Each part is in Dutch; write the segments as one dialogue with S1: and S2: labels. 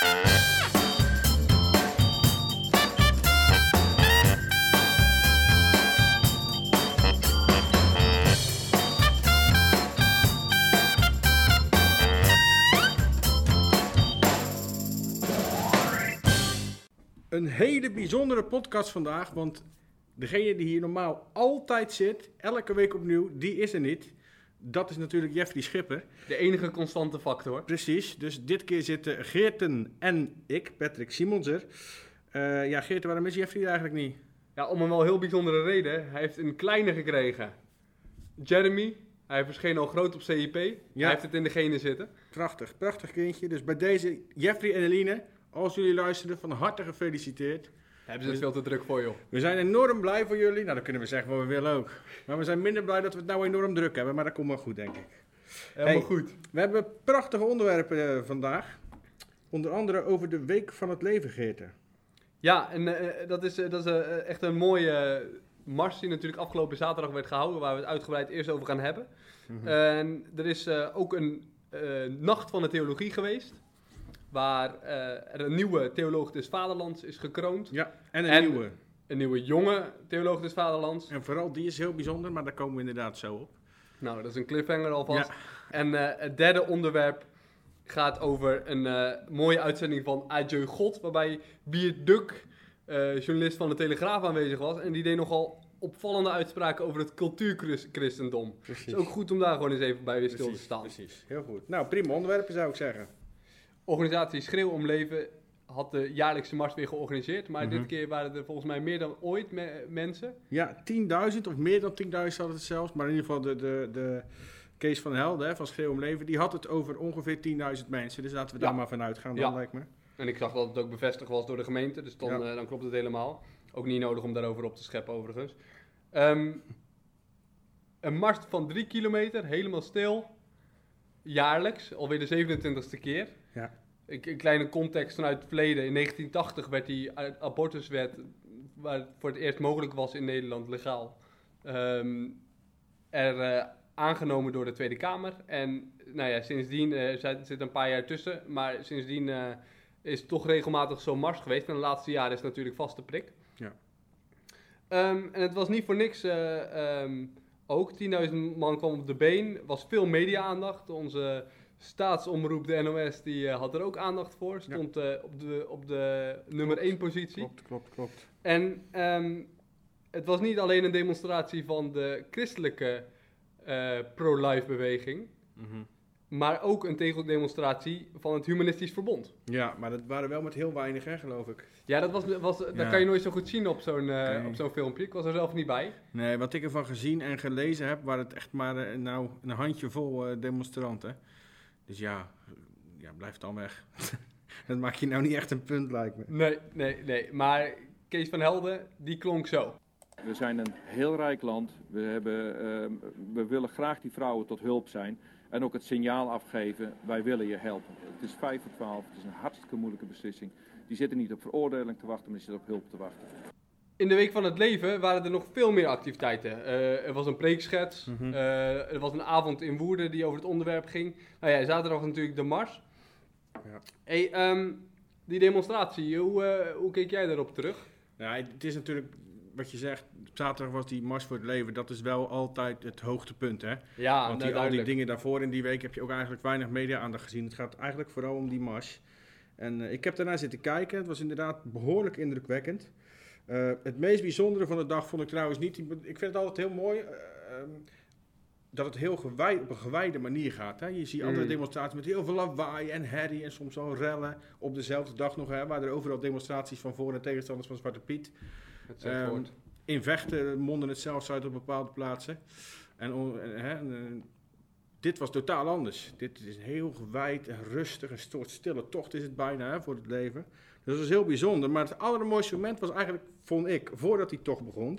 S1: Een hele bijzondere podcast vandaag, want degene die hier normaal altijd zit, elke week opnieuw, die is er niet. Dat is natuurlijk Jeffrey Schipper.
S2: De enige constante factor.
S1: Precies, dus dit keer zitten Geerten en ik, Patrick Simonser. Eh ja, Geerten, waarom is Jeffrey er eigenlijk niet?
S2: Ja, om een wel heel bijzondere reden. Hij heeft een kleine gekregen. Jeremy, hij verscheen al groot op CIP. Hij heeft het in de genen zitten.
S1: Prachtig, prachtig kindje. Dus bij deze Jeffrey en Eline, als jullie luisteren, van harte gefeliciteerd.
S2: Hebben ze het veel te druk voor, joh.
S1: We zijn enorm blij voor jullie. Nou, dan kunnen we zeggen wat we willen ook. Maar we zijn minder blij dat we het nou enorm druk hebben. Maar dat komt wel goed, denk ik.
S2: Helemaal
S1: Hey.
S2: goed.
S1: We hebben prachtige onderwerpen eh, vandaag. Onder andere over de Week van het Leven, Geerten.
S2: Ja, en eh, dat is, eh, dat is eh, echt een mooie eh, mars die natuurlijk afgelopen zaterdag werd gehouden. Waar we het uitgebreid eerst over gaan hebben. En er is eh, ook een eh, nacht van de theologie geweest. Waar eh, er een nieuwe theoloog des vaderlands is gekroond.
S1: Ja, en een
S2: En-
S1: nieuwe.
S2: Een nieuwe jonge theoloog des vaderlands.
S1: En vooral die is heel bijzonder, maar daar komen we inderdaad zo op.
S2: Nou, dat is een cliffhanger alvast.
S1: Ja.
S2: En eh, het derde onderwerp gaat over een eh, mooie uitzending van Adieu God, waarbij Bier Duk, journalist van de Telegraaf, aanwezig was. En die deed nogal opvallende uitspraken over het cultuurchristendom. Het
S1: Precies.
S2: is ook goed om daar gewoon eens even bij weer stil te staan.
S1: Precies, heel goed. Nou, prima onderwerpen zou ik zeggen.
S2: Organisatie Schreeuw om Leven had de jaarlijkse mars weer georganiseerd. Maar
S1: Mhm.
S2: dit keer waren er volgens mij meer dan ooit me- mensen.
S1: Ja, 10.000 of meer dan 10.000 had het zelfs. Maar in ieder geval de, de, de Kees van Helden hè, van Schreeuw om Leven, die had het over ongeveer 10.000 mensen. Dus laten we daar
S2: Ja.
S1: maar vanuit gaan, dan
S2: Ja.
S1: lijkt me.
S2: En ik zag dat het ook bevestigd was door de gemeente, dus dan,
S1: Ja.
S2: eh, dan klopt het helemaal. Ook niet nodig om daarover op te scheppen overigens. Ehm, een mars van drie kilometer, helemaal stil, jaarlijks, alweer de 27ste keer.
S1: Ja.
S2: Een kleine context vanuit het verleden. In 1980 werd die abortuswet, waar het voor het eerst mogelijk was in Nederland, legaal, ehm, er eh, aangenomen door de Tweede Kamer. En nou ja, sindsdien eh, zit, een paar jaar tussen, maar sindsdien eh, is toch regelmatig zo'n mars geweest. En de laatste jaren is het natuurlijk vaste prik.
S1: Ja.
S2: Ehm, en het was niet voor niks eh, ehm, ook. 10.000 man kwam op de been. was veel media-aandacht. Onze staatsomroep, de NOS, die eh, had er ook aandacht voor. Stond eh, op, de, op de nummer 1 positie.
S1: Klopt, klopt, klopt.
S2: En ehm, het was niet alleen een demonstratie van de christelijke eh, pro-life beweging.
S1: Mhm.
S2: Maar ook een tegendemonstratie van het Humanistisch Verbond.
S1: Ja, maar dat waren wel met heel weinig, hè, geloof ik.
S2: Ja, dat, was, was, dat kan je nooit zo goed zien op zo'n
S1: Nee.
S2: op zo'n filmpje. Ik was er zelf niet bij.
S1: Nee, wat ik ervan gezien en gelezen heb, waren het echt maar nou, een handjevol demonstranten. Dus ja, ja, blijf dan weg. dat maak je nou niet echt een punt, lijkt me.
S2: Nee, nee, nee. Maar Kees van Helden, die klonk zo.
S3: We zijn een heel rijk land. We, hebben, ehm, we willen graag die vrouwen tot hulp zijn. En ook het signaal afgeven, wij willen je helpen. Het is vijf voor twaalf, het is een hartstikke moeilijke beslissing. Die zitten niet op veroordeling te wachten, maar die zitten op hulp te wachten.
S2: In de Week van het Leven waren er nog veel meer activiteiten. Eh, er was een preekschets.
S1: Mhm.
S2: eh, er was een avond in Woerden die over het onderwerp ging. Nou ja, zaterdag natuurlijk de mars.
S1: Ja.
S2: Hey, ehm, die demonstratie, hoe, eh, hoe keek jij daarop terug?
S1: Ja, het is natuurlijk, wat je zegt, zaterdag was die Mars voor het Leven. Dat is wel altijd het hoogtepunt, hè.
S2: Ja,
S1: Want die, al die dingen daarvoor in die week heb je ook eigenlijk weinig media-aandacht gezien. Het gaat eigenlijk vooral om die mars. En ik heb daarna zitten kijken. Het was inderdaad behoorlijk indrukwekkend. Eh, het meest bijzondere van de dag vond ik trouwens niet... Ik vind het altijd heel mooi... eh, ehm, dat het heel gewijd, op een gewijde manier gaat. Hè? Je ziet andere
S2: Mm.
S1: demonstraties met heel veel lawaai en herrie en soms al rellen. Op dezelfde dag nog, hè, waar er overal demonstraties van voor- en tegenstanders van Zwarte Piet.
S2: Woord.
S1: in vechten monden het zelfs uit op bepaalde plaatsen. En, en, hè, en, eh, dit was totaal anders. Dit is heel gewijd en rustig, een soort stille tocht is het bijna hè, voor het leven. Dus dat was heel bijzonder. Maar het allermooiste moment was eigenlijk, vond ik, voordat die tocht begon.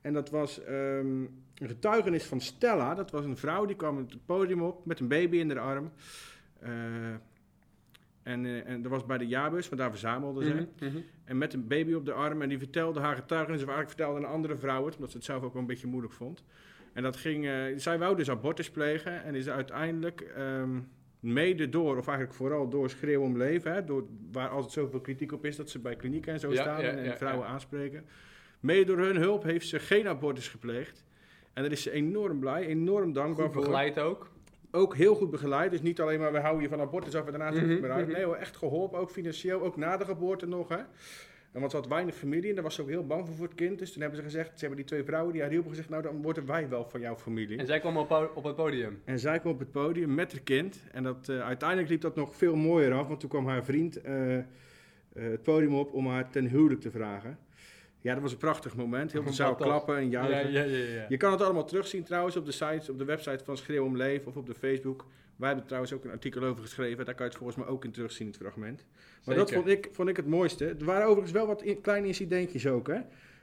S1: En dat was ehm, een getuigenis van Stella. Dat was een vrouw die kwam het podium op met een baby in haar arm. Eh, en, eh, en dat was bij de jaarbus, want daar verzamelden ze.
S2: Mhm, mhm.
S1: En met een baby op de arm. En die vertelde haar getuigenis. Of eigenlijk vertelde een andere vrouw het. Omdat ze het zelf ook wel een beetje moeilijk vond. En dat ging... eh, zij wou dus abortus plegen. En is uiteindelijk... ehm, Mede door, of eigenlijk vooral door schreeuw om leven, hè, door, waar altijd zoveel kritiek op is dat ze bij klinieken en zo
S2: Ja,
S1: staan
S2: ja,
S1: en,
S2: ja,
S1: vrouwen aanspreken. Mede door hun hulp heeft ze geen abortus gepleegd. En daar is ze enorm blij, enorm dankbaar
S2: Goed
S1: voor.
S2: begeleid ook.
S1: Ook heel goed begeleid. Dus niet alleen maar we houden je van abortus af en daarna het
S2: mhm.
S1: Nee hoor, echt geholpen. Ook financieel, ook na de geboorte nog. Hè. En want ze had weinig familie en daar was ze ook heel bang voor voor het kind. Dus toen hebben ze gezegd, ze hebben die twee vrouwen die haar hielpen gezegd, nou dan worden wij wel van jouw familie.
S2: En zij kwam op, op het podium.
S1: En zij kwam op het podium met haar kind. En dat, eh, uiteindelijk liep dat nog veel mooier af, want toen kwam haar vriend eh, eh, het podium op om haar ten huwelijk te vragen. Ja, dat was een prachtig moment. Heel veel zaal
S2: tof.
S1: klappen en juichen.
S2: Ja, ja, ja.
S1: Je kan het allemaal terugzien trouwens op de sites, op de website van Schreeuw om Leven of op de Facebook. Wij hebben trouwens ook een artikel over geschreven. Daar kan je het volgens mij ook in terugzien, het fragment. Maar dat vond ik, vond ik het mooiste. Er waren overigens wel wat in- kleine incidentjes ook, hè.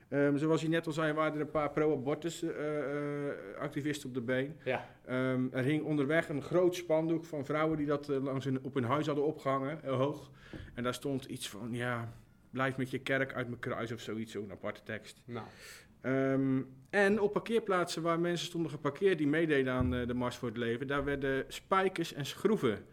S1: Ehm, zoals je net al zei, waren er een paar pro-abortus eh, eh, activisten op de been.
S2: Ja.
S1: Ehm, er hing onderweg een groot spandoek van vrouwen die dat eh, langs hun, op hun huis hadden opgehangen, heel hoog. En daar stond iets van, ja, blijf met je kerk uit mijn kruis of zoiets, zo'n aparte tekst.
S2: Nou,
S1: Ehm, en op parkeerplaatsen waar mensen stonden geparkeerd die meededen aan eh, de Mars voor het Leven, daar werden spijkers en schroeven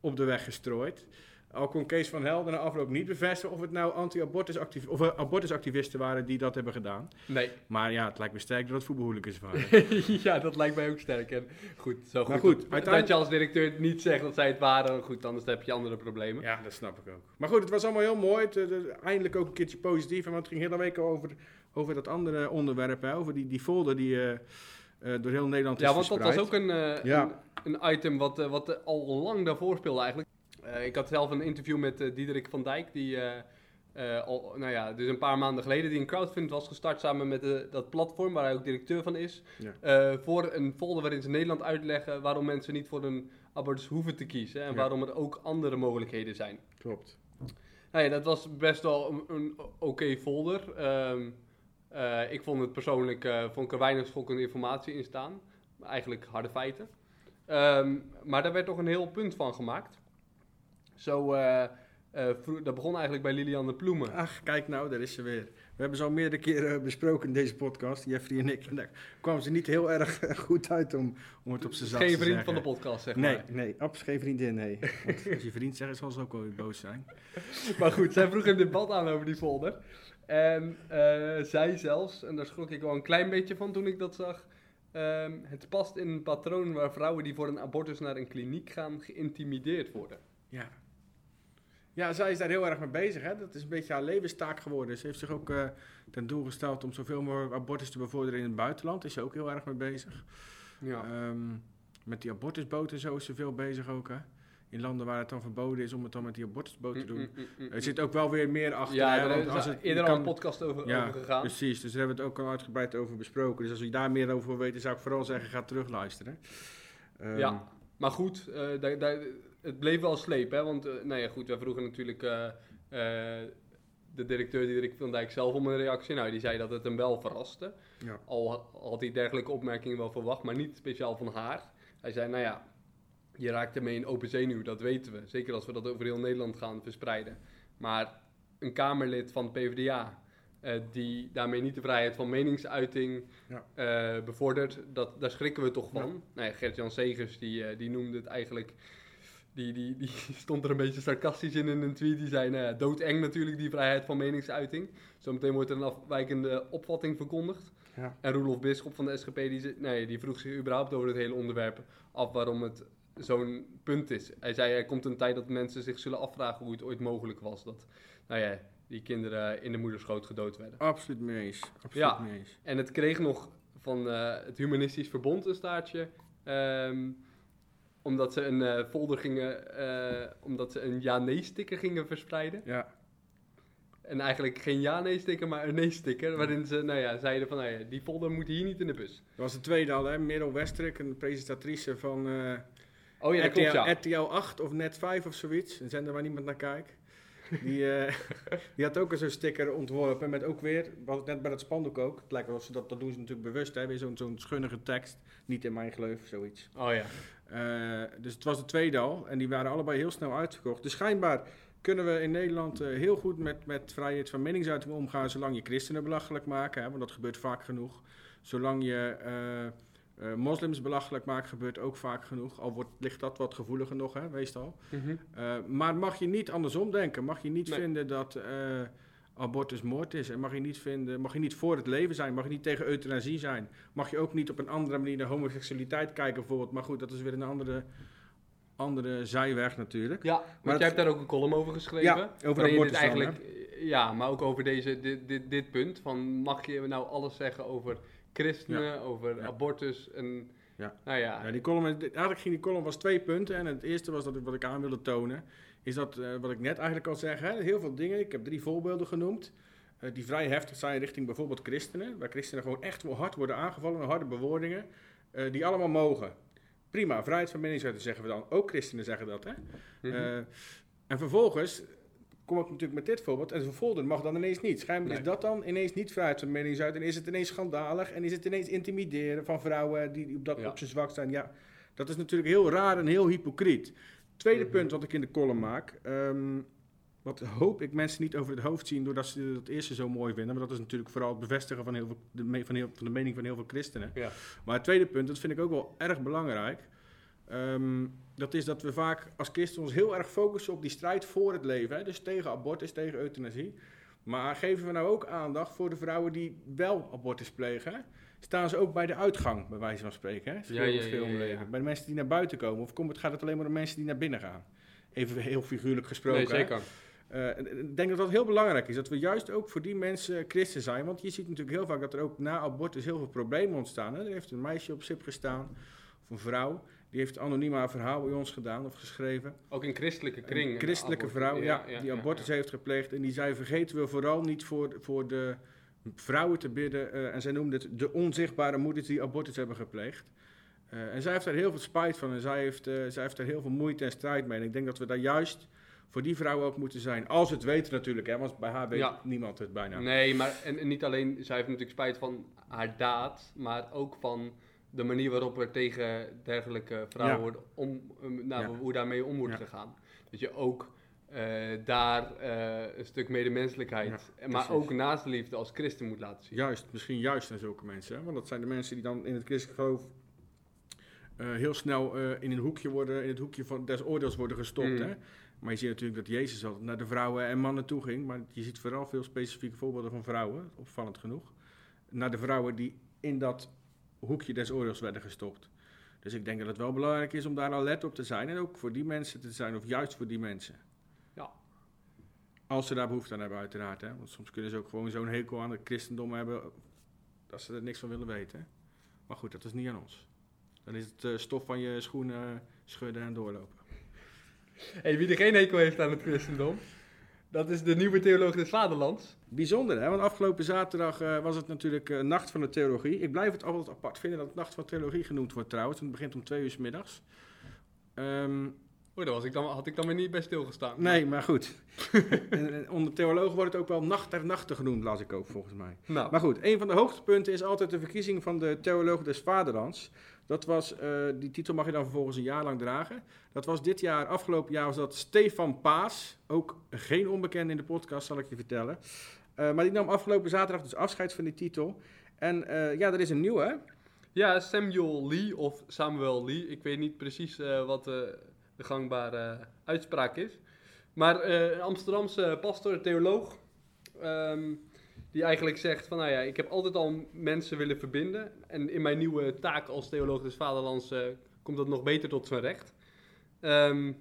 S1: op de weg gestrooid. Al kon Kees van Helden na afloop niet bevestigen of het nou anti-abortus activ- of, eh, abortusactivisten waren die dat hebben gedaan.
S2: nee.
S1: Maar ja, het lijkt me sterk dat het voetbalhooligans waren.
S2: ja, dat lijkt mij ook sterk. En goed, zo
S1: Maar
S2: goed,
S1: goed,
S2: dat,
S1: uiteindelijk-
S2: dat je als directeur niet zegt dat zij het waren. Goed, anders heb je andere problemen.
S1: Ja, dat snap ik ook. Maar goed, het was allemaal heel mooi. Het, eh, eindelijk ook een keertje positief. En want het ging hele week over, over dat andere onderwerp. Hè, over die, die folder die eh, door heel Nederland is
S2: Ja, want dat was
S1: verspreid.
S2: ook een, eh,
S1: Ja.
S2: een, een item wat, wat al lang daarvoor speelde eigenlijk. Ik had zelf een interview met Diederik van Dijk, die al, nou ja, dus een paar maanden geleden, die een crowdfund was gestart samen met dat platform waar hij ook directeur van is.
S1: Ja.
S2: voor een folder waarin ze Nederland uitleggen waarom mensen niet voor een abortus hoeven te kiezen en
S1: Ja.
S2: waarom er ook andere mogelijkheden zijn.
S1: Klopt.
S2: Nou ja, dat was best wel een, een oké folder. Ehm, eh, ik vond het persoonlijk eh, vond ik er weinig schokkende informatie in staan. Eigenlijk harde feiten. Ehm, maar daar werd toch een heel punt van gemaakt. Zo, eh, eh, dat begon eigenlijk bij Liliane Ploemen.
S1: Ach, kijk nou, daar is ze weer. We hebben ze al meerdere keren besproken in deze podcast, Jeffrey en ik. En daar kwam ze niet heel erg goed uit om, om het op zijn zacht
S2: Geen
S1: te
S2: vriend
S1: zeggen.
S2: van de podcast, zeg
S1: Nee,
S2: maar.
S1: nee, absoluut geen vriendin, nee. Want als je vriend zegt, zal ze ook wel weer boos zijn.
S2: Maar goed, zij vroeg een debat aan over die folder. En eh, zij zelfs, en daar schrok ik wel een klein beetje van toen ik dat zag. ehm, het past in een patroon waar vrouwen die voor een abortus naar een kliniek gaan geïntimideerd worden.
S1: Ja. Ja, zij is daar heel erg mee bezig. Hè? Dat is een beetje haar levenstaak geworden. Ze heeft zich ook eh, ten doel gesteld om zoveel mogelijk abortus te bevorderen in het buitenland. Is ze ook heel erg mee bezig.
S2: Ja.
S1: Ehm, met die abortusboten zo is ze veel bezig ook. Hè? In landen waar het dan verboden is om het dan met die abortusboot te doen.
S2: Mm, mm, mm, mm.
S1: Er zit ook wel weer meer achter.
S2: ja, daar
S1: als het,
S2: eerder al een podcast over,
S1: Ja,
S2: over gegaan.
S1: Precies, dus daar hebben we het ook al uitgebreid over besproken. Dus als je daar meer over wil weten, zou ik vooral zeggen, ga terugluisteren. Ehm,
S2: Ja. Maar goed, eh, daar, daar, het bleef wel sleep, hè? Want, eh, nou ja, goed, wij vroegen natuurlijk eh, de directeur Diederik van Dijk zelf om een reactie. Nou, die zei dat het hem wel verraste.
S1: Ja.
S2: Al ha- had hij dergelijke opmerkingen wel verwacht, maar niet speciaal van haar. Hij zei, nou ja, je raakt ermee in open zenuw, dat weten we. Zeker als we dat over heel Nederland gaan verspreiden. Maar een Kamerlid van de PvdA, eh, die daarmee niet de vrijheid van meningsuiting
S1: Ja.
S2: eh, bevordert, dat, daar schrikken we toch van.
S1: Ja.
S2: Nou ja, Gert-Jan Segers, die, eh, die noemde het eigenlijk... Die, die, die stond er een beetje sarcastisch in in een tweet. Die zei, nou doodeng natuurlijk, die vrijheid van meningsuiting. Zometeen wordt er een afwijkende opvatting verkondigd.
S1: Ja.
S2: En Roelof Bisschop van de SGP, die, nee, die vroeg zich überhaupt over het hele onderwerp af waarom het zo'n punt is. Hij zei, er komt een tijd dat mensen zich zullen afvragen hoe het ooit mogelijk was dat, nou ja, die kinderen in de moederschoot gedood werden.
S1: Absoluut mee eens. Absoluut
S2: Ja.
S1: mee eens.
S2: En het kreeg nog van eh, het Humanistisch Verbond een staartje. ehm, omdat ze een eh, folder gingen, eh, omdat ze een ja-nee-sticker gingen verspreiden.
S1: Ja.
S2: En eigenlijk geen ja-nee-sticker, maar een nee-sticker. Waarin ze, nou ja, zeiden van, nou ja, die folder moet hier niet in de bus.
S1: Dat was de tweede al, hè? Merel Westrik, een presentatrice van
S2: Oh ja, dat klopt,
S1: RTL,
S2: ja.
S1: RTL 8 of Net 5 of zoiets. Een zender waar niemand naar kijkt. Die, eh, die had ook zo'n sticker ontworpen met ook weer, wat net bij dat spandoek ook. Het lijkt wel of ze dat, dat doen ze natuurlijk bewust, hè? Weer zo'n zo'n schunnige tekst. Niet in mijn geloof, zoiets.
S2: Oh ja.
S1: Eh, dus het was de tweede al. En die waren allebei heel snel uitverkocht. Dus schijnbaar kunnen we in Nederland eh, heel goed met, met vrijheid van meningsuiting omgaan. Zolang je christenen belachelijk maken. Hè, want dat gebeurt vaak genoeg. Zolang je Eh, moslims belachelijk maken gebeurt ook vaak genoeg. Al wordt, ligt dat wat gevoeliger nog, hè, meestal.
S2: Mhm.
S1: Eh, maar mag je niet andersom denken? Mag je niet
S2: Nee.
S1: vinden dat eh, abortus moord is? En mag je, niet vinden, mag je niet voor het leven zijn? Mag je niet tegen euthanasie zijn? Mag je ook niet op een andere manier naar homoseksualiteit kijken bijvoorbeeld? Maar goed, dat is weer een andere, andere zijweg natuurlijk.
S2: Ja, want
S1: het-
S2: jij hebt daar ook een column over geschreven.
S1: Ja, over abortus dan,
S2: eigenlijk, Ja, maar ook over deze, dit, dit, dit punt. Van mag je nou alles zeggen over christenen, over abortus en...
S1: Ja.
S2: Nou ja,
S1: Ja, die column, eigenlijk ging die column was twee punten. En het eerste was dat ik, wat ik aan wilde tonen, is dat eh, wat ik net eigenlijk al zeg, hè, heel veel dingen. Ik heb drie voorbeelden genoemd. eh, die vrij heftig zijn richting bijvoorbeeld christenen. Waar christenen gewoon echt wel hard worden aangevallen met harde bewoordingen. eh, die allemaal mogen. Prima, vrijheid van meningsuiting zeggen we dan. Ook christenen zeggen dat. Hè?
S2: Mhm.
S1: Eh, en vervolgens kom ik natuurlijk met dit voorbeeld. En vervolgens mag dan ineens niet. Schijnbaar
S2: Nee.
S1: is dat dan ineens niet vrijheid van meningsuiting. En is het ineens schandalig. En is het ineens intimideren van vrouwen die op, dat,
S2: Ja.
S1: op zijn zwak zijn. Ja, dat is natuurlijk heel raar en heel hypocriet. Tweede
S2: Mhm.
S1: punt wat ik in de column maak. ehm, wat hoop ik mensen niet over het hoofd zien doordat ze dat eerste zo mooi vinden. Maar dat is natuurlijk vooral het bevestigen van, heel veel, de, van, heel, van de mening van heel veel christenen.
S2: ja.
S1: Maar het tweede punt, dat vind ik ook wel erg belangrijk. Ehm, dat is dat we vaak als christen ons heel erg focussen op die strijd voor het leven. Hè? Dus tegen abortus, tegen euthanasie. Maar geven we nou ook aandacht voor de vrouwen die wel abortus plegen? hè? Staan ze ook bij de uitgang, bij wijze van spreken? Hè?
S2: Ja, ja, ja, ja.
S1: Bij de mensen die naar buiten komen? Of komt het, gaat het alleen maar om mensen die naar binnen gaan? Even heel figuurlijk gesproken.
S2: Nee, zeker.
S1: Eh, ik denk dat dat heel belangrijk is. Dat we juist ook voor die mensen christen zijn. Want je ziet natuurlijk heel vaak dat er ook na abortus heel veel problemen ontstaan. Hè? Er heeft een meisje op SIP gestaan, of een vrouw. Die heeft anoniem haar verhaal bij ons gedaan of geschreven.
S2: Ook in christelijke kringen.
S1: Een christelijke vrouw, ja, die abortus
S2: ja.
S1: heeft gepleegd. En die zei, vergeten we vooral niet voor, voor de vrouwen te bidden. eh, en zij noemde het de onzichtbare moeders die abortus hebben gepleegd. Eh, en zij heeft daar heel veel spijt van. En zij heeft, eh, zij heeft daar heel veel moeite en strijd mee. En ik denk dat we daar juist voor die vrouwen ook moeten zijn. Als het weten natuurlijk, hè, want bij haar weet
S2: Ja.
S1: niemand het bijna.
S2: Nee, maar en, en niet alleen, zij heeft natuurlijk spijt van haar daad, maar ook van de manier waarop er tegen dergelijke vrouwen
S1: Ja.
S2: wordt om, um, nou,
S1: Ja.
S2: hoe daarmee om wordt
S1: Ja.
S2: gegaan. Dat je ook eh, daar eh, een stuk medemenselijkheid, maar ook naastliefde als christen moet laten zien.
S1: Juist, misschien juist aan zulke mensen. Hè? Want dat zijn de mensen die dan in het christelijk geloof eh, heel snel eh, in een hoekje worden, in het hoekje van des oordeels worden gestopt.
S2: Mm.
S1: Hè? Maar je ziet natuurlijk dat Jezus altijd naar de vrouwen en mannen toe ging. Maar je ziet vooral veel specifieke voorbeelden van vrouwen, opvallend genoeg. Naar de vrouwen die in dat hoekje des oordeels werden gestopt. Dus ik denk dat het wel belangrijk is om daar alert op te zijn. En ook voor die mensen te zijn, of juist voor die mensen.
S2: Ja.
S1: Als ze daar behoefte aan hebben, uiteraard. Hè? Want soms kunnen ze ook gewoon zo'n hekel aan het christendom hebben. dat ze er niks van willen weten. Maar goed, dat is niet aan ons. Dan is het eh, stof van je schoenen schudden en doorlopen.
S2: Hey, wie er geen hekel heeft aan het christendom, dat is de nieuwe theoloog des vaderlands.
S1: Bijzonder, hè? Want afgelopen zaterdag eh, was het natuurlijk eh, Nacht van de Theologie. Ik blijf het altijd apart vinden dat het Nacht van Theologie genoemd wordt trouwens. want Het begint om twee uur 's middags. Ehm,
S2: Oeh, daar was ik dan, had ik dan weer niet bij stilgestaan.
S1: nee, maar goed. en, en onder theologen wordt het ook wel Nacht der Nachten genoemd, las ik ook volgens mij.
S2: Nou,
S1: Maar goed, een van de hoogtepunten is altijd de verkiezing van de theoloog des vaderlands. Dat was, eh, die titel mag je dan vervolgens een jaar lang dragen. Dat was dit jaar, afgelopen jaar was dat Stefan Paas. Ook geen onbekende in de podcast, zal ik je vertellen. Eh, maar die nam afgelopen zaterdag dus afscheid van die titel. En eh, ja, er is een nieuwe.
S2: Ja, Samuel Lee of Samuel Lee. Ik weet niet precies wat de gangbare uitspraak is. Maar een Amsterdamse pastor, theoloog, ehm, die eigenlijk zegt van, nou ja, ik heb altijd al mensen willen verbinden. En in mijn nieuwe taak als theoloog des vaderlands eh, komt dat nog beter tot zijn recht. Ehm,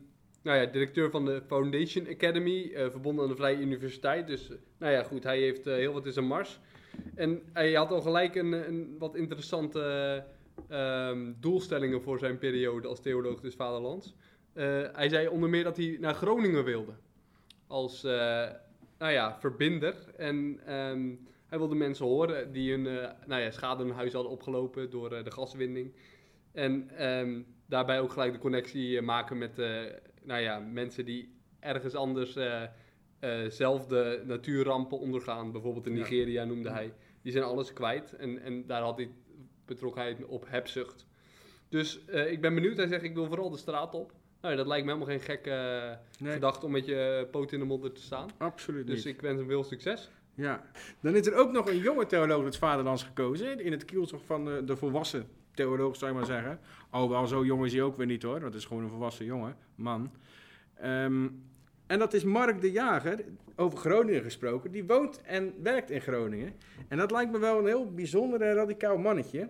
S2: nou ja, directeur van de Foundation Academy, eh, verbonden aan de Vrije Universiteit. Dus, eh, nou ja, goed, hij heeft heel wat in zijn mars. En hij had al gelijk een, een wat interessante ehm, doelstellingen voor zijn periode als theoloog des vaderlands. Hij zei onder meer dat hij naar Groningen wilde. Als, nou ja, verbinder. En ehm, hij wilde mensen horen die hun eh, nou ja, schade in hun huis hadden opgelopen door eh, de gaswinning. En ehm, daarbij ook gelijk de connectie eh, maken met nou ja, mensen die ergens anders zelf de natuurrampen ondergaan. Bijvoorbeeld in. Nigeria noemde hij. Die zijn alles kwijt. En, en daar had hij betrokkenheid op hebzucht. Dus ik ben benieuwd. Hij zegt, ik wil vooral de straat op. Nou, dat lijkt me helemaal geen gekke eh,
S1: Nee,
S2: gedachte om met je poot in de modder te staan.
S1: absoluut
S2: Dus
S1: niet.
S2: ik wens hem veel succes.
S1: Ja. Dan is er ook nog een jonge theoloog des vaderlands gekozen. In het kielzog van eh, de volwassen theoloog zou je maar zeggen. Alhoewel, zo jong is hij ook weer niet hoor, want het is gewoon een volwassen jongen, man. Ehm, en dat is Mark de Jager, over Groningen gesproken. Die woont en werkt in Groningen. En dat lijkt me wel een heel bijzonder en radicaal mannetje.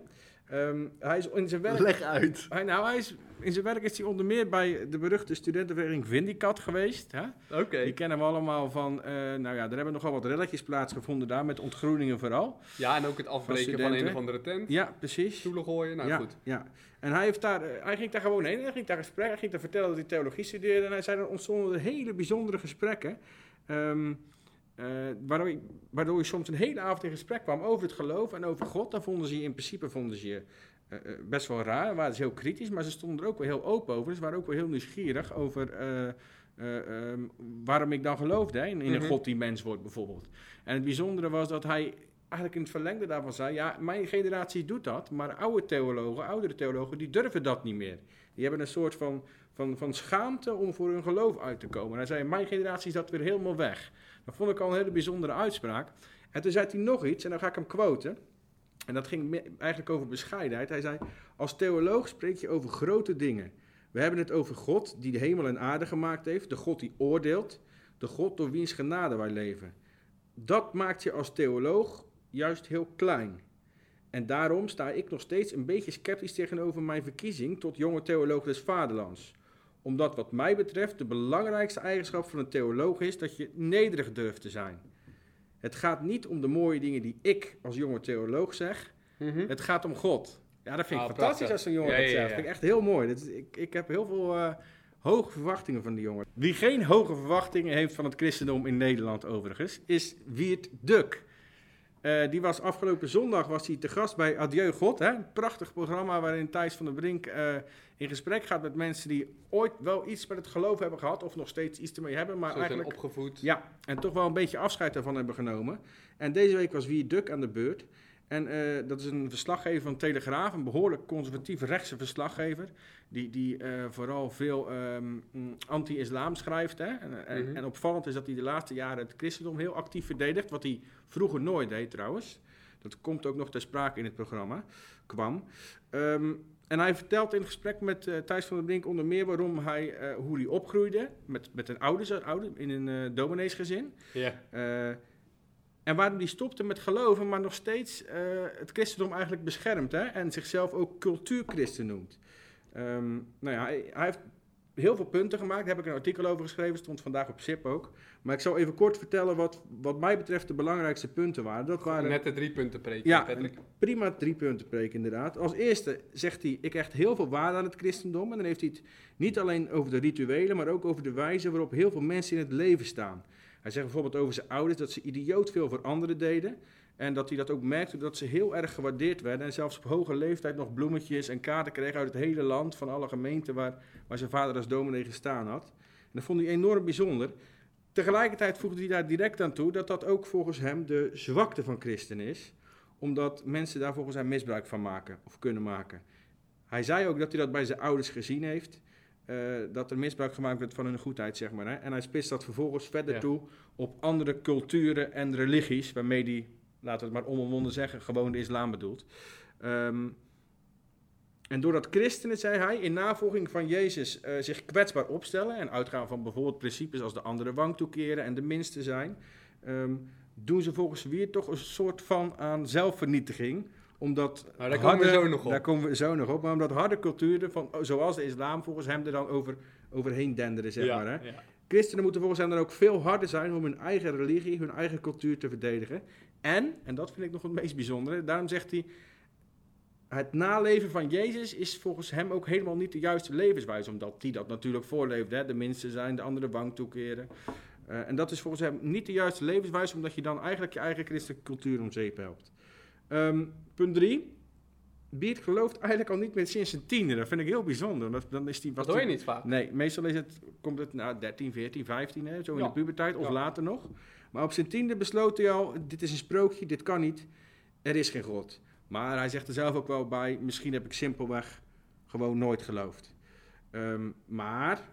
S1: Ehm, hij is in zijn werk...
S4: Leg uit.
S1: Hij, nou, hij is, in zijn werk is hij onder meer bij de beruchte studentenvereniging Vindicat geweest. Hè?
S2: Oké.
S1: Die kennen we allemaal van, eh, nou ja, er hebben nogal wat relletjes plaatsgevonden daar, met ontgroeningen vooral.
S2: Ja, en ook het afbreken van, een of andere tent.
S1: Ja, precies.
S2: Stoelen gooien, nou
S1: ja,
S2: goed.
S1: Ja. En hij, heeft daar, eh, hij ging daar gewoon heen, hij ging daar gesprek, hij ging daar vertellen dat hij theologie studeerde. En hij zei, er ontstonden hele bijzondere gesprekken. ehm, eh, waardoor, je, waardoor je soms een hele avond in gesprek kwam over het geloof en over God. Daar vonden ze je in principe vonden ze je, eh, eh, best wel raar, waren ze heel kritisch, maar ze stonden er ook wel heel open over. Ze waren ook wel heel nieuwsgierig over eh, eh, ehm, waarom ik dan geloofde hè, in, in een
S2: Mhm.
S1: God die mens wordt bijvoorbeeld. En het bijzondere was dat hij eigenlijk in het verlengde daarvan zei, ja, mijn generatie doet dat, maar oude theologen, oudere theologen, die durven dat niet meer. Die hebben een soort van, van, van schaamte om voor hun geloof uit te komen. En hij zei, mijn generatie is dat weer helemaal weg. Dat vond ik al een hele bijzondere uitspraak. En toen zei hij nog iets, en dan ga ik hem quoten. En dat ging eigenlijk over bescheidenheid. Hij zei, als theoloog spreek je over grote dingen. We hebben het over God die de hemel en aarde gemaakt heeft, de God die oordeelt, de God door wiens genade wij leven. Dat maakt je als theoloog juist heel klein. En daarom sta ik nog steeds een beetje sceptisch tegenover mijn verkiezing tot jonge theoloog des vaderlands. Omdat wat mij betreft de belangrijkste eigenschap van een theoloog is dat je nederig durft te zijn. Het gaat niet om de mooie dingen die ik als jonge theoloog zeg,
S2: Mhm.
S1: het gaat om God. Ja, dat vind ik
S2: Ah,
S1: fantastisch
S2: prachtig.
S1: als zo'n jongen
S2: Ja,
S1: dat
S2: ja,
S1: zegt. Dat vind ik echt heel mooi. Dat is, ik, ik heb heel veel eh, hoge verwachtingen van die jongen. Wie geen hoge verwachtingen heeft van het christendom in Nederland overigens, is Wiert Duk. Eh, die was afgelopen zondag was hij te gast bij Adieu God. Hè? Een prachtig programma waarin Thijs van der Brink eh, in gesprek gaat met mensen die ooit wel iets met het geloof hebben gehad. Of nog steeds iets ermee hebben. Maar
S2: Zo
S1: eigenlijk
S2: opgevoed.
S1: ja, en toch wel een beetje afscheid daarvan hebben genomen. En deze week was Wie Duk aan de beurt. En eh, dat is een verslaggever van Telegraaf, een behoorlijk conservatief rechtse verslaggever. Die, die eh, vooral veel ehm, mm, anti-islam schrijft. Hè? En, en,
S2: Mhm.
S1: en opvallend is dat hij de laatste jaren het christendom heel actief verdedigt. Wat hij vroeger nooit deed trouwens. Dat komt ook nog ter sprake in het programma. Kwam. Ehm, en hij vertelt in het gesprek met eh, Thijs van der Brink onder meer waarom hij, eh, hoe hij opgroeide. Met, met een ouders, oude, in een domineesgezin.
S2: Ja.
S1: En waarom die stopte met geloven, maar nog steeds het christendom eigenlijk beschermt. Hè? En zichzelf ook cultuurchristen noemt. Ehm, nou ja, hij, hij heeft heel veel punten gemaakt. Daar heb ik een artikel over geschreven. Stond vandaag op SIP ook. Maar ik zal even kort vertellen wat, wat mij betreft de belangrijkste punten waren. Dat waren
S2: Net de drie punten preek.
S1: Ja,
S2: Patrick.
S1: prima drie punten preek inderdaad. Als eerste zegt hij, ik hecht heel veel waarde aan het christendom. En dan heeft hij het niet alleen over de rituelen, maar ook over de wijze waarop heel veel mensen in het leven staan. Hij zegt bijvoorbeeld over zijn ouders dat ze idioot veel voor anderen deden. En dat hij dat ook merkte dat ze heel erg gewaardeerd werden. En zelfs op hoge leeftijd nog bloemetjes en kaarten kregen uit het hele land. Van alle gemeenten waar, waar zijn vader als dominee gestaan had. En dat vond hij enorm bijzonder. Tegelijkertijd voegde hij daar direct aan toe dat dat ook volgens hem de zwakte van christen is. Omdat mensen daar volgens hem misbruik van maken of kunnen maken. Hij zei ook dat hij dat bij zijn ouders gezien heeft. eh, dat er misbruik gemaakt werd van hun goedheid, zeg maar. Hè? En hij spitst dat vervolgens verder
S2: Ja.
S1: toe op andere culturen en religies. Waarmee hij, laten we het maar onomwonden zeggen, gewoon de islam bedoelt. Ehm, en doordat christenen, zei hij, in navolging van Jezus eh, zich kwetsbaar opstellen en uitgaan van bijvoorbeeld principes als de andere wang toekeren en de minste zijn, ehm, doen ze volgens Wier toch een soort van aan zelfvernietiging. Omdat
S2: Maar daar komen we zo nog op.
S1: Daar komen we zo nog op. Maar omdat harde culturen, van, oh, zoals de islam, volgens hem er dan over, overheen denderen, zeg
S2: ja,
S1: maar. Hè?
S2: ja.
S1: Christenen moeten volgens hem dan ook veel harder zijn om hun eigen religie, hun eigen cultuur te verdedigen. En, en dat vind ik nog het meest bijzondere, daarom zegt hij, het naleven van Jezus is volgens hem ook helemaal niet de juiste levenswijze, omdat hij dat natuurlijk voorleefde. Hè? De minste zijn, de andere wang toekeren. Eh, en dat is volgens hem niet de juiste levenswijze, omdat je dan eigenlijk je eigen christelijke cultuur om zeep helpt. Ehm, punt drie. Beert gelooft eigenlijk al niet meer sinds zijn tiende. Dat vind ik heel bijzonder. Dat, dan is die, was
S2: Dat hoor je niet vaak.
S1: Nee, meestal is het, komt het na 13, 14, 15, hè, zo in de puberteit of
S2: Ja.
S1: later nog. Maar op zijn tiende besloot hij al, dit is een sprookje, dit kan niet, er is geen God. Maar hij zegt er zelf ook wel bij, misschien heb ik simpelweg gewoon nooit geloofd. Ehm, maar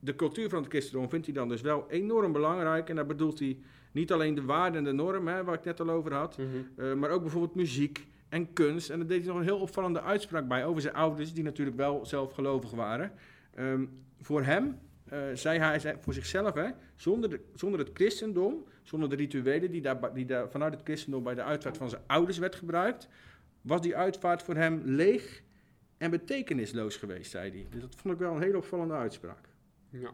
S1: de cultuur van het christendom vindt hij dan dus wel enorm belangrijk. En daar bedoelt hij niet alleen de waarden en de normen, hè, waar ik net al over had.
S2: Mhm.
S1: Eh, maar ook bijvoorbeeld muziek, en kunst. En daar deed hij nog een heel opvallende uitspraak bij over zijn ouders, die natuurlijk wel zelf gelovig waren. Ehm, voor hem eh, zei hij zei voor zichzelf, hè, zonder, de, zonder het christendom, zonder de rituelen die, daar, die daar vanuit het christendom bij de uitvaart van zijn ouders werd gebruikt, was die uitvaart voor hem leeg en betekenisloos geweest, zei hij. Dus dat vond ik wel een hele opvallende uitspraak.
S2: Ja.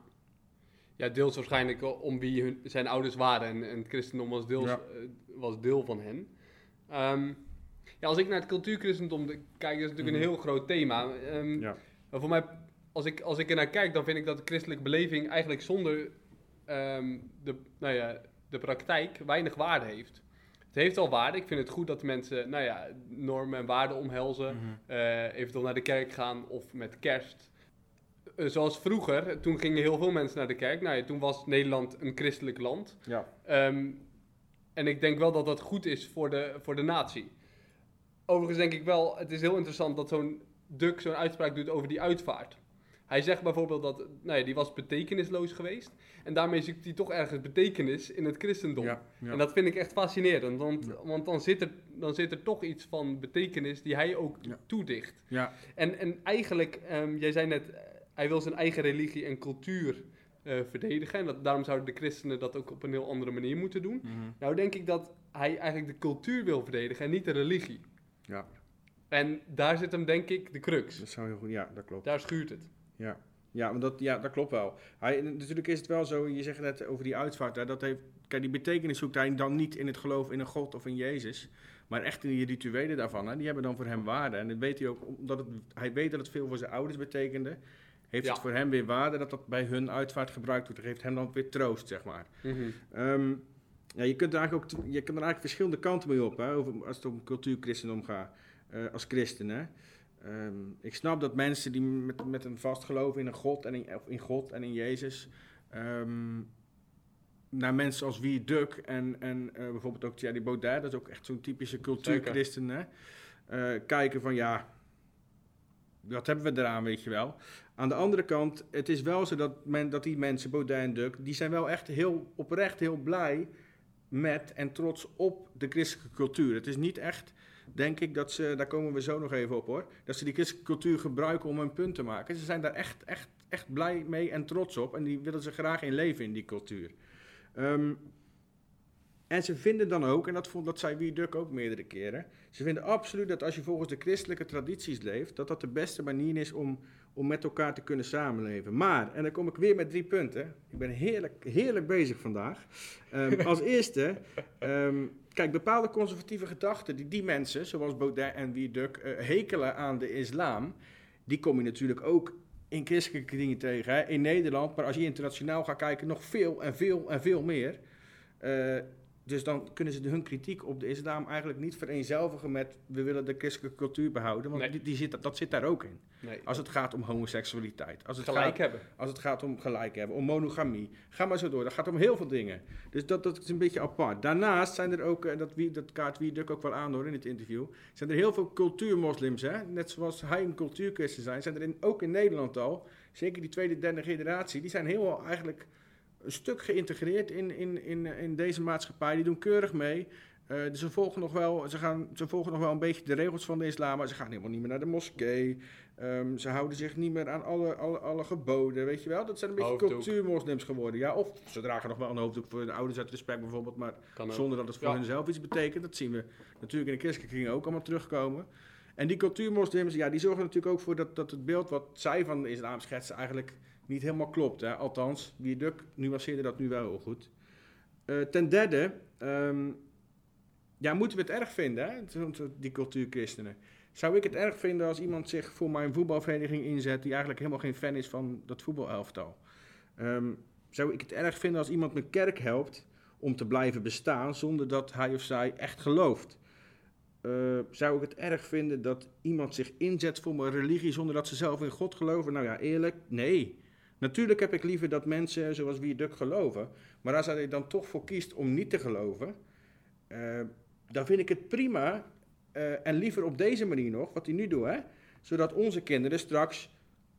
S2: Ja, deels waarschijnlijk om wie hun, zijn ouders waren. En, en het christendom was, deels,
S1: Ja.
S2: eh, was deel van hen. Ehm, ja, als ik naar het cultuurchristendom kijk, is het natuurlijk
S1: Mhm.
S2: een heel groot thema. Ehm,
S1: Ja.
S2: voor mij, als ik, als ik er naar kijk, dan vind ik dat de christelijke beleving eigenlijk zonder ehm, de, nou ja, de praktijk weinig waarde heeft. Het heeft al waarde. Ik vind het goed dat mensen nou ja, normen en waarden omhelzen. eh, eventueel naar de kerk gaan of met kerst. Eh, zoals vroeger, toen gingen heel veel mensen naar de kerk. Nou ja, toen was Nederland een christelijk land.
S1: Ja.
S2: Ehm, en ik denk wel dat dat goed is voor de, voor de natie. Overigens denk ik wel, het is heel interessant dat zo'n Duk zo'n uitspraak doet over die uitvaart. Hij zegt bijvoorbeeld dat, nou ja, die was betekenisloos geweest. En daarmee zoekt hij toch ergens betekenis in het christendom.
S1: Ja, ja.
S2: En dat vind ik echt fascinerend, want, want dan, zit er, dan zit er toch iets van betekenis die hij ook toedicht.
S1: ja.
S2: En, en eigenlijk, ehm, jij zei net, hij wil zijn eigen religie en cultuur eh, verdedigen. En dat, daarom zouden de christenen dat ook op een heel andere manier moeten doen.
S1: Mhm.
S2: Nou denk ik dat hij eigenlijk de cultuur wil verdedigen en niet de religie.
S1: Ja.
S2: En daar zit hem denk ik de crux.
S1: Dat zou heel goed, ja, dat klopt.
S2: Daar schuurt het.
S1: Ja, ja, maar dat, ja, dat klopt wel. Hij, natuurlijk is het wel zo, je zegt net over die uitvaart, hè, dat heeft, kijk, die betekenis zoekt hij dan niet in het geloof in een God of in Jezus, maar echt in die rituelen daarvan. Hè, die hebben dan voor hem waarde. En dat weet hij ook, omdat het, hij weet dat het veel voor zijn ouders betekende, heeft
S2: Ja.
S1: het voor hem weer waarde dat dat bij hun uitvaart gebruikt wordt. Dat geeft hem dan weer troost, zeg maar. Ehm, ja, je kunt er eigenlijk ook je kunt er eigenlijk verschillende kanten mee op, hè, over, als het om cultuurchristendom gaat, eh, als christen. Hè. Ehm, ik snap dat mensen die met, met een vast geloof in een God en in, in God en in Jezus, ehm, naar mensen als Wie Duk en, en eh, bijvoorbeeld ook Thierry Baudet, dat is ook echt zo'n typische cultuurchristen, hè, eh, kijken van ja, wat hebben we eraan, weet je wel. Aan de andere kant, het is wel zo dat, men, dat die mensen, Baudet en Duk, die zijn wel echt heel oprecht heel blij met en trots op de christelijke cultuur. Het is niet echt, denk ik, dat ze, daar komen we zo nog even op hoor, dat ze die christelijke cultuur gebruiken om een punt te maken. Ze zijn daar echt, echt, echt blij mee en trots op en die willen ze graag in leven in die cultuur. Ehm, en ze vinden dan ook, en dat, vond, dat zei Wie Duk ook meerdere keren, ze vinden absoluut dat als je volgens de christelijke tradities leeft, dat dat de beste manier is om, om met elkaar te kunnen samenleven. Maar, en dan kom ik weer met drie punten. Ik ben heerlijk, heerlijk bezig vandaag. Ehm, als eerste, ehm, kijk, bepaalde conservatieve gedachten die die mensen, zoals Baudet en Wie Duk, eh, hekelen aan de islam, die kom je natuurlijk ook in christelijke dingen tegen. In Nederland, maar als je internationaal gaat kijken, nog veel en veel en veel meer. Eh, dus dan kunnen ze hun kritiek op de islam eigenlijk niet vereenzelvigen met we willen de christelijke cultuur behouden, want
S2: Nee.
S1: die, die zit, dat zit daar ook in.
S2: Nee,
S1: Als het gaat om homoseksualiteit, als het,
S2: gelijk
S1: gaat,
S2: hebben.
S1: als het gaat om gelijk hebben, om monogamie, ga maar zo door. Dat gaat om heel veel dingen. Dus dat, dat is een beetje apart. Daarnaast zijn er ook, en dat, wie, dat kaart wie Duk ook wel aan hoor in het interview, zijn er heel veel cultuurmoslims, hè? net zoals hij een cultuurchristen zijn, zijn er in, ook in Nederland al, zeker die tweede, derde generatie, die zijn heel eigenlijk een stuk geïntegreerd in, in, in, in deze maatschappij. Die doen keurig mee. Eh, dus ze volgen, nog wel, ze, gaan, ze volgen nog wel een beetje de regels van de islam, maar ze gaan helemaal niet meer naar de moskee. Ehm, ze houden zich niet meer aan alle, alle, alle geboden, weet je wel. Dat zijn een beetje cultuurmoslims geworden. Ja, of ze dragen nog wel een hoofddoek voor hun ouders uit respect bijvoorbeeld, maar zonder dat het voor
S2: Ja.
S1: hunzelf iets betekent. Dat zien we natuurlijk in de christelijke kringen ook allemaal terugkomen. En die cultuurmoslims, ja, die zorgen natuurlijk ook voor dat, dat het beeld wat zij van de islam schetsen eigenlijk niet helemaal klopt. Hè? Althans, Duk nuanceerde dat nu wel heel goed. Eh, ten derde, ehm, ja, moeten we het erg vinden, hè? die cultuurchristenen. Zou ik het erg vinden als iemand zich voor mijn voetbalvereniging inzet die eigenlijk helemaal geen fan is van dat voetbalelftal? Ehm, zou ik het erg vinden als iemand mijn kerk helpt om te blijven bestaan zonder dat hij of zij echt gelooft? Eh, zou ik het erg vinden dat iemand zich inzet voor mijn religie zonder dat ze zelf in God geloven? Nou ja, eerlijk, nee. Natuurlijk heb ik liever dat mensen zoals wie Duk geloven. Maar als hij er dan toch voor kiest om niet te geloven, eh, dan vind ik het prima. eh, en liever op deze manier nog, wat hij nu doet, hè? Zodat onze kinderen straks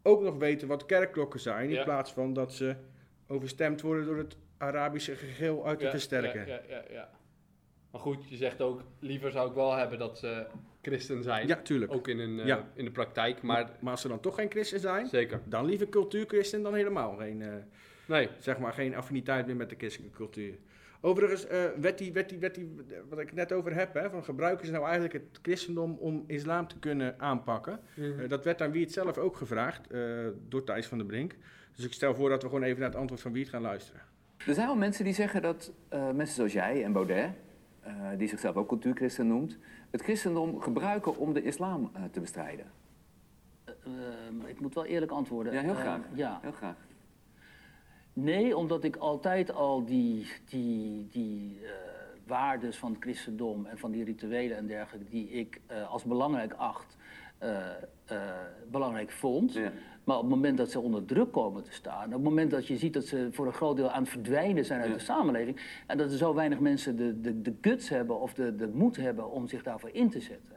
S1: ook nog weten wat kerkklokken zijn. In
S2: Ja.
S1: plaats van dat ze overstemd worden door het Arabische gegil uit te
S2: Ja,
S1: versterken.
S2: Ja, ja, ja, ja. Maar goed, je zegt ook, liever zou ik wel hebben dat ze christen zijn.
S1: Ja, tuurlijk.
S2: Ook in, een, eh,
S1: Ja.
S2: in de praktijk, maar
S1: Maar als ze dan toch geen christen zijn,
S2: zeker.
S1: dan liever cultuurchristen dan helemaal geen, eh,
S2: Nee,
S1: zeg maar, geen affiniteit meer met de christelijke cultuur. Overigens, eh werd die, werd die, werd die, wat ik het net over heb, hè, van gebruiken ze nou eigenlijk het christendom om islam te kunnen aanpakken?
S2: Mhm.
S1: Eh, dat werd aan Wiert zelf ook gevraagd, eh, door Thijs van der Brink. Dus ik stel voor dat we gewoon even naar het antwoord van Wiert gaan luisteren.
S4: Er zijn wel mensen die zeggen dat eh, mensen zoals jij en Baudet, die zichzelf ook cultuurchristen noemt, het christendom gebruiken om de islam eh, te bestrijden.
S5: Eh, ik moet wel eerlijk antwoorden.
S4: Ja, heel
S5: Eh,
S4: graag.
S5: ja.
S4: Heel graag.
S5: Nee, omdat ik altijd al die, die, die eh, waardes van het christendom en van die rituelen en dergelijke, die ik eh, als belangrijk acht, eh, eh, belangrijk vond.
S4: Ja.
S5: Maar op het moment dat ze onder druk komen te staan, op het moment dat je ziet dat ze voor een groot deel aan het verdwijnen zijn uit
S4: Ja.
S5: de samenleving, en dat er zo weinig mensen de, de, de guts hebben of de, de moed hebben om zich daarvoor in te zetten.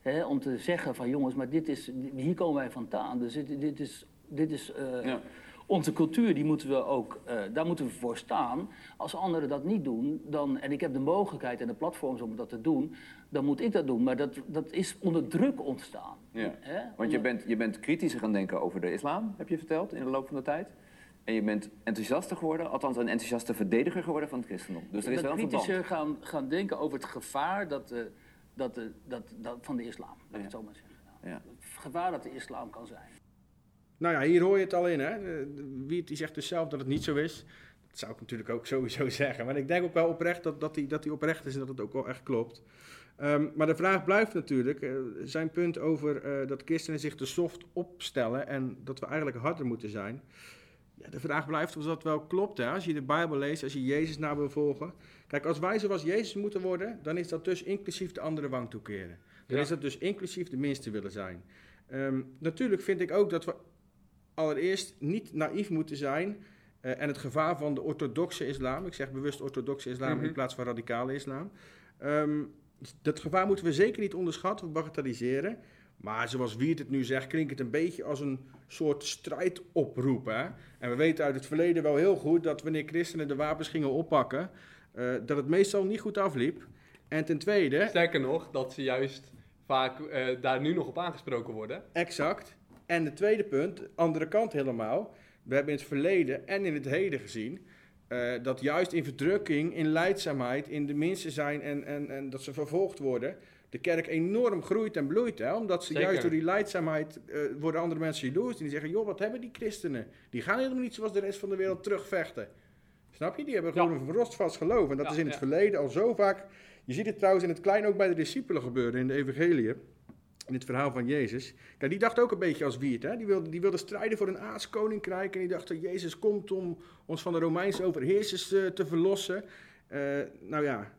S5: Hè, om te zeggen van jongens, maar dit is, hier komen wij vandaan. Dus dit, dit is, dit is eh,
S4: Ja.
S5: Onze cultuur, die moeten we ook, eh, daar moeten we voor staan. Als anderen dat niet doen, dan, en ik heb de mogelijkheid en de platforms om dat te doen, dan moet ik dat doen. Maar dat, dat is onder druk ontstaan.
S4: Ja.
S5: Hè?
S4: Want je bent, je bent kritischer gaan denken over de islam, heb je verteld, in de loop van de tijd. En je bent enthousiaster geworden, althans een enthousiaste verdediger geworden van het christendom. Dus er is wel een
S5: kritischer gaan, gaan denken over het gevaar dat, eh, dat, eh, dat, dat, van de islam. Laat ik
S4: Ja.
S5: het zo maar zeggen. Ja.
S4: Ja.
S5: Het gevaar dat de islam kan zijn.
S1: Nou ja, hier hoor je het al in. Hè? Wiert die zegt dus zelf dat het niet zo is. Dat zou ik natuurlijk ook sowieso zeggen. Maar ik denk ook wel oprecht dat, dat, die, dat die oprecht is en dat het ook wel echt klopt. Ehm, maar de vraag blijft natuurlijk, eh, zijn punt over eh, dat christenen zich te soft opstellen en dat we eigenlijk harder moeten zijn. Ja, de vraag blijft of dat wel klopt. Hè? Als je de Bijbel leest, als je Jezus na wil volgen. Kijk, als wij zoals Jezus moeten worden, dan is dat dus inclusief de andere wang toekeren. Dan
S2: Ja.
S1: is dat dus inclusief de minste willen zijn. Ehm, natuurlijk vind ik ook dat we allereerst niet naïef moeten zijn. eh, en het gevaar van de orthodoxe islam, ik zeg bewust orthodoxe islam
S2: Mhm.
S1: in plaats van radicale islam. Ehm, dat gevaar moeten we zeker niet onderschatten of bagatelliseren. Maar zoals Wiert het nu zegt, klinkt het een beetje als een soort strijdoproep. Hè? En we weten uit het verleden wel heel goed dat wanneer christenen de wapens gingen oppakken, eh, dat het meestal niet goed afliep. En ten tweede,
S2: sterker nog, dat ze juist vaak eh, daar nu nog op aangesproken worden.
S1: Exact. En de tweede punt, andere kant helemaal. We hebben in het verleden en in het heden gezien eh, dat juist in verdrukking, in leidzaamheid, in de mensen zijn en, en, en dat ze vervolgd worden, de kerk enorm groeit en bloeit. Hè? Omdat ze
S2: Zeker.
S1: juist door die leidzaamheid eh, worden andere mensen jaloers. En die zeggen, joh, wat hebben die christenen? Die gaan helemaal niet zoals de rest van de wereld terugvechten. Snap je? Die hebben
S2: Ja.
S1: gewoon een rostvast geloof. En dat
S2: Ja,
S1: is in het
S2: ja.
S1: verleden al zo vaak. Je ziet het trouwens in het klein ook bij de discipelen gebeuren in de evangelie. In het verhaal van Jezus. Kijk, die dacht ook een beetje als Wiert. Hè? Die, wilde, die wilde strijden voor een aardskoninkrijk. En die dacht dat Jezus komt om ons van de Romeinse overheersers eh, te verlossen. Eh, nou ja,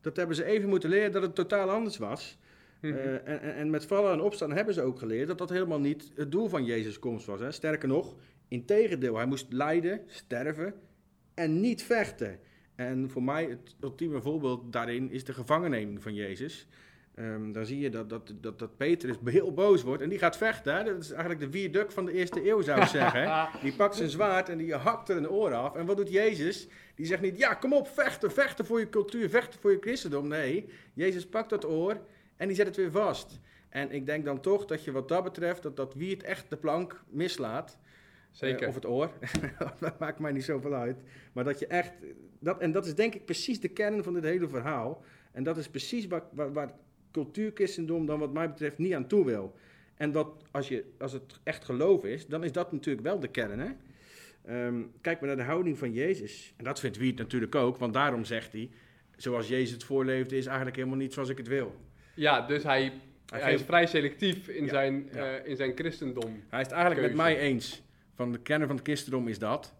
S1: dat hebben ze even moeten leren dat het totaal anders was.
S2: Mhm.
S1: Eh, en, en, en met vallen en opstaan hebben ze ook geleerd dat dat helemaal niet het doel van Jezus' komst was. Hè? Sterker nog, integendeel, hij moest lijden, sterven en niet vechten. En voor mij het ultieme voorbeeld daarin is de gevangenneming van Jezus. Ehm, dan zie je dat, dat, dat, dat Petrus heel boos wordt en die gaat vechten. Hè? Dat is eigenlijk de vierduk van de eerste eeuw, zou ik zeggen. Die pakt zijn zwaard en die hakt er een oor af. En wat doet Jezus? Die zegt niet, ja, kom op, vechten, vechten voor je cultuur, vechten voor je christendom. Nee, Jezus pakt dat oor en die zet het weer vast. En ik denk dan toch dat je wat dat betreft, dat, dat wie het echt de plank mislaat.
S2: Zeker.
S1: Eh, of het oor, dat maakt mij niet zoveel uit. Maar dat je echt, dat, en dat is denk ik precies de kern van dit hele verhaal. En dat is precies waar, waar, waar cultuurchristendom dan wat mij betreft niet aan toe wil. En wat, als, je, als het echt geloof is, dan is dat natuurlijk wel de kern. Hè? Ehm, kijk maar naar de houding van Jezus. En dat vindt Wiet natuurlijk ook, want daarom zegt hij... zoals Jezus het voorleefde, is eigenlijk helemaal niet zoals ik het wil.
S2: Ja, dus hij, hij, is vrij selectief in,
S1: Ja,
S2: zijn,
S1: ja.
S2: eh, in zijn christendom.
S1: Hij is het eigenlijk
S2: Keuze.
S1: met mij eens. Van de kern van het christendom is dat.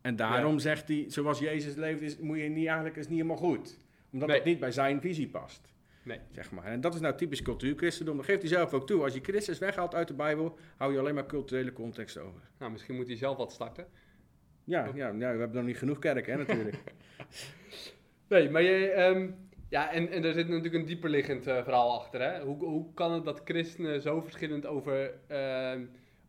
S1: En daarom zegt hij, zoals Jezus leeft, is, moet je niet, eigenlijk is niet helemaal goed. Omdat
S2: Nee.
S1: dat niet bij zijn visie past.
S2: Nee.
S1: Zeg maar. En dat is nou typisch cultuurchristendom. Dat geeft hij zelf ook toe. Als je Christus weghaalt uit de Bijbel, hou je alleen maar culturele context over.
S2: Nou, misschien moet hij zelf wat starten.
S1: Ja, ja, ja we hebben nog niet genoeg kerken, hè, natuurlijk.
S2: Nee, maar je, ehm, ja, en, en er zit natuurlijk een dieperliggend eh, verhaal achter. Hè? Hoe, hoe kan het dat christenen zo verschillend over, ehm,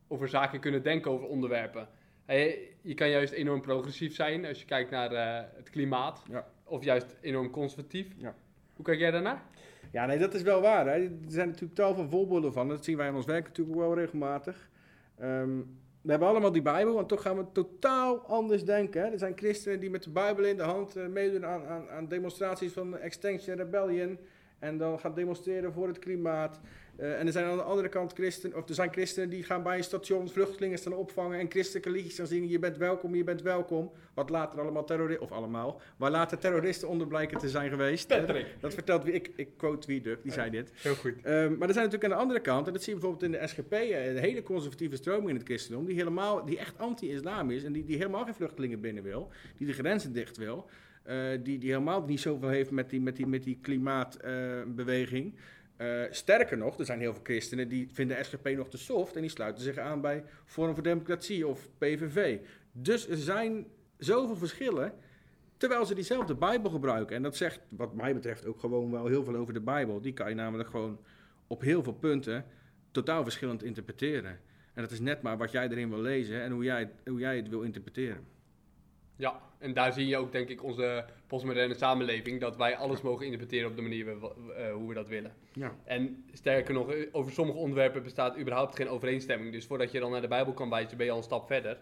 S2: over zaken kunnen denken, over onderwerpen? Hey, je kan juist enorm progressief zijn als je kijkt naar eh, het klimaat.
S1: Ja.
S2: of juist enorm conservatief.
S1: Ja.
S2: Hoe kijk jij daarnaar?
S1: Ja, nee, dat is wel waar. Hè. Er zijn natuurlijk tal van voorbeelden van. Dat zien wij in ons werk natuurlijk wel regelmatig. Ehm, we hebben allemaal die Bijbel, en toch gaan we totaal anders denken. Hè. Er zijn christenen die met de Bijbel in de hand eh, meedoen aan, aan, aan demonstraties van Extinction Rebellion. En dan gaan demonstreren voor het klimaat. Eh, en er zijn aan de andere kant christenen, of er zijn christenen die gaan bij een station vluchtelingen staan opvangen en christelijke liedjes gaan zingen. Je bent welkom, je bent welkom. Wat later allemaal terroristen, of allemaal, waar later terroristen onder blijken te zijn geweest.
S2: Patrick.
S1: Dat vertelt wie, ik, ik quote Wieduk, die zei dit.
S2: Heel goed.
S1: Ehm, maar er zijn natuurlijk aan de andere kant, en dat zie je bijvoorbeeld in de SGP, eh, een hele conservatieve stroming in het christendom, die, helemaal, die echt anti-islam is en die, die helemaal geen vluchtelingen binnen wil, die de grenzen dicht wil, eh, die, die helemaal niet zoveel heeft met die, met die, met die klimaatbeweging. Eh, sterker nog, er zijn heel veel christenen die vinden SGP nog te soft en die sluiten zich aan bij Forum voor Democratie of PVV. Dus er zijn zoveel verschillen, terwijl ze diezelfde Bijbel gebruiken. En dat zegt, wat mij betreft, ook gewoon wel heel veel over de Bijbel. Die kan je namelijk gewoon op heel veel punten totaal verschillend interpreteren. En dat is net maar wat jij erin wil lezen en hoe jij, hoe jij het wil interpreteren.
S2: Ja, en daar zie je ook denk ik onze postmoderne samenleving, dat wij alles mogen interpreteren op de manier we- eh, hoe we dat willen.
S1: Ja.
S2: En sterker nog, eh, over sommige onderwerpen bestaat überhaupt geen overeenstemming. Dus voordat je dan naar de Bijbel kan wijzen, ben je al een stap verder.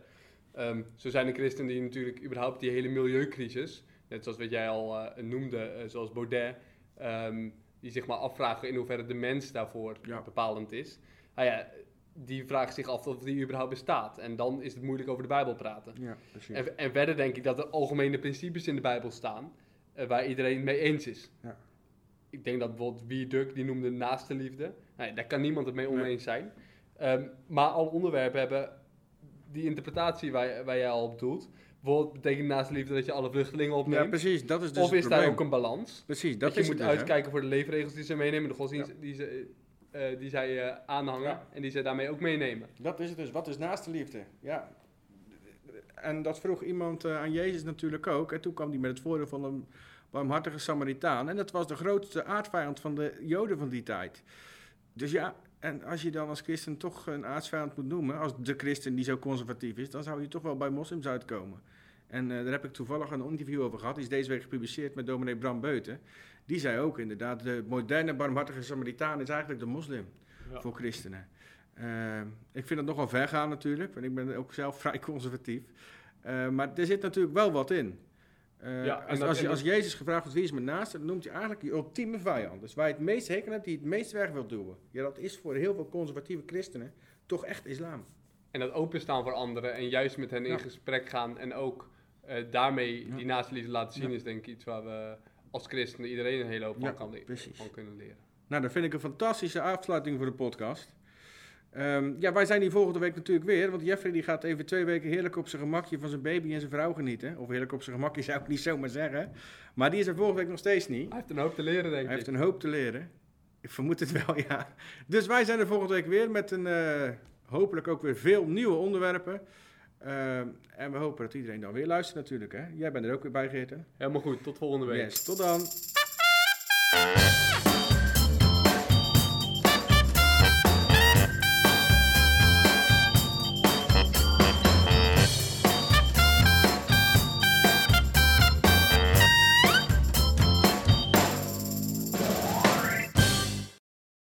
S2: Ehm, zo zijn er christenen die natuurlijk überhaupt die hele milieucrisis, net zoals wat jij al eh, noemde, zoals Baudet, ehm, die zich maar afvragen in hoeverre de mens daarvoor
S1: Ja.
S2: bepalend is. Nou ja, die vraagt zich af of die überhaupt bestaat. En dan is het moeilijk over de Bijbel praten.
S1: Ja, precies.
S2: En, en verder denk ik dat er algemene principes in de Bijbel staan eh, waar iedereen het mee eens is.
S1: Ja.
S2: Ik denk dat bijvoorbeeld Wierduk, die noemde naaste liefde. Nou, ja, daar kan niemand het mee oneens zijn. Ehm, maar alle onderwerpen hebben die interpretatie waar, waar jij al op doelt. Bijvoorbeeld betekent naast liefde dat je alle vluchtelingen
S1: Ja,
S2: opneemt.
S1: precies. Dat is dus
S2: of is daar ook een balans?
S1: Precies, dat,
S2: Dat, je
S1: is
S2: moet
S1: dus,
S2: uitkijken voor de leefregels die ze meenemen, de godsdienst die, ze, eh, die zij eh, aanhangen
S1: Ja.
S2: en die ze daarmee ook meenemen.
S1: Dat is het dus. Wat is naaste liefde? Ja. En dat vroeg iemand eh, aan Jezus natuurlijk ook. En toen kwam hij met het voordeel van een barmhartige Samaritaan. En dat was de grootste aardvijand van de Joden van die tijd. Dus ja, en als je dan als christen toch een aardsvijand moet noemen, als de christen die zo conservatief is, dan zou je toch wel bij moslims uitkomen. En daar heb ik toevallig een interview over gehad. Die is deze week gepubliceerd met dominee Bram Beuten. Die zei ook inderdaad, de moderne barmhartige Samaritaan is eigenlijk de moslim
S2: Ja.
S1: voor christenen. Eh, ik vind het nogal ver gaan natuurlijk, want ik ben ook zelf vrij conservatief. Eh, maar er zit natuurlijk wel wat in. Eh,
S2: Ja,
S1: als,
S2: dat-
S1: als, je, als Jezus gevraagd wordt wie is mijn naaste, dan noemt hij eigenlijk je ultieme vijand. Dus waar je het meest hekel hebt, die het meest weg wil doen. Ja, dat is voor heel veel conservatieve christenen toch echt islam.
S2: En dat openstaan voor anderen en juist met hen in gesprek gaan en ook daarmee die naaste laten zien is denk ik iets waar we als christenen iedereen een hele hoop van, kan van kunnen leren.
S1: Nou, dat vind ik een fantastische afsluiting voor de podcast. Ehm, ja, wij zijn hier volgende week natuurlijk weer, want Jeffrey die gaat even twee weken heerlijk op zijn gemakje van zijn baby en zijn vrouw genieten. Of heerlijk op zijn gemakje zou ik niet zomaar zeggen. Maar die is er volgende week nog steeds niet.
S2: Hij heeft een hoop te leren denk
S1: Hij
S2: ik.
S1: heeft een hoop te leren. Ik vermoed het wel, ja. Dus wij zijn er volgende week weer met een eh, hopelijk ook weer veel nieuwe onderwerpen. Ehm, en we hopen dat iedereen dan weer luistert natuurlijk. Hè? Jij bent er ook weer bij.
S2: Helemaal goed, tot volgende week.
S1: Yes, tot dan.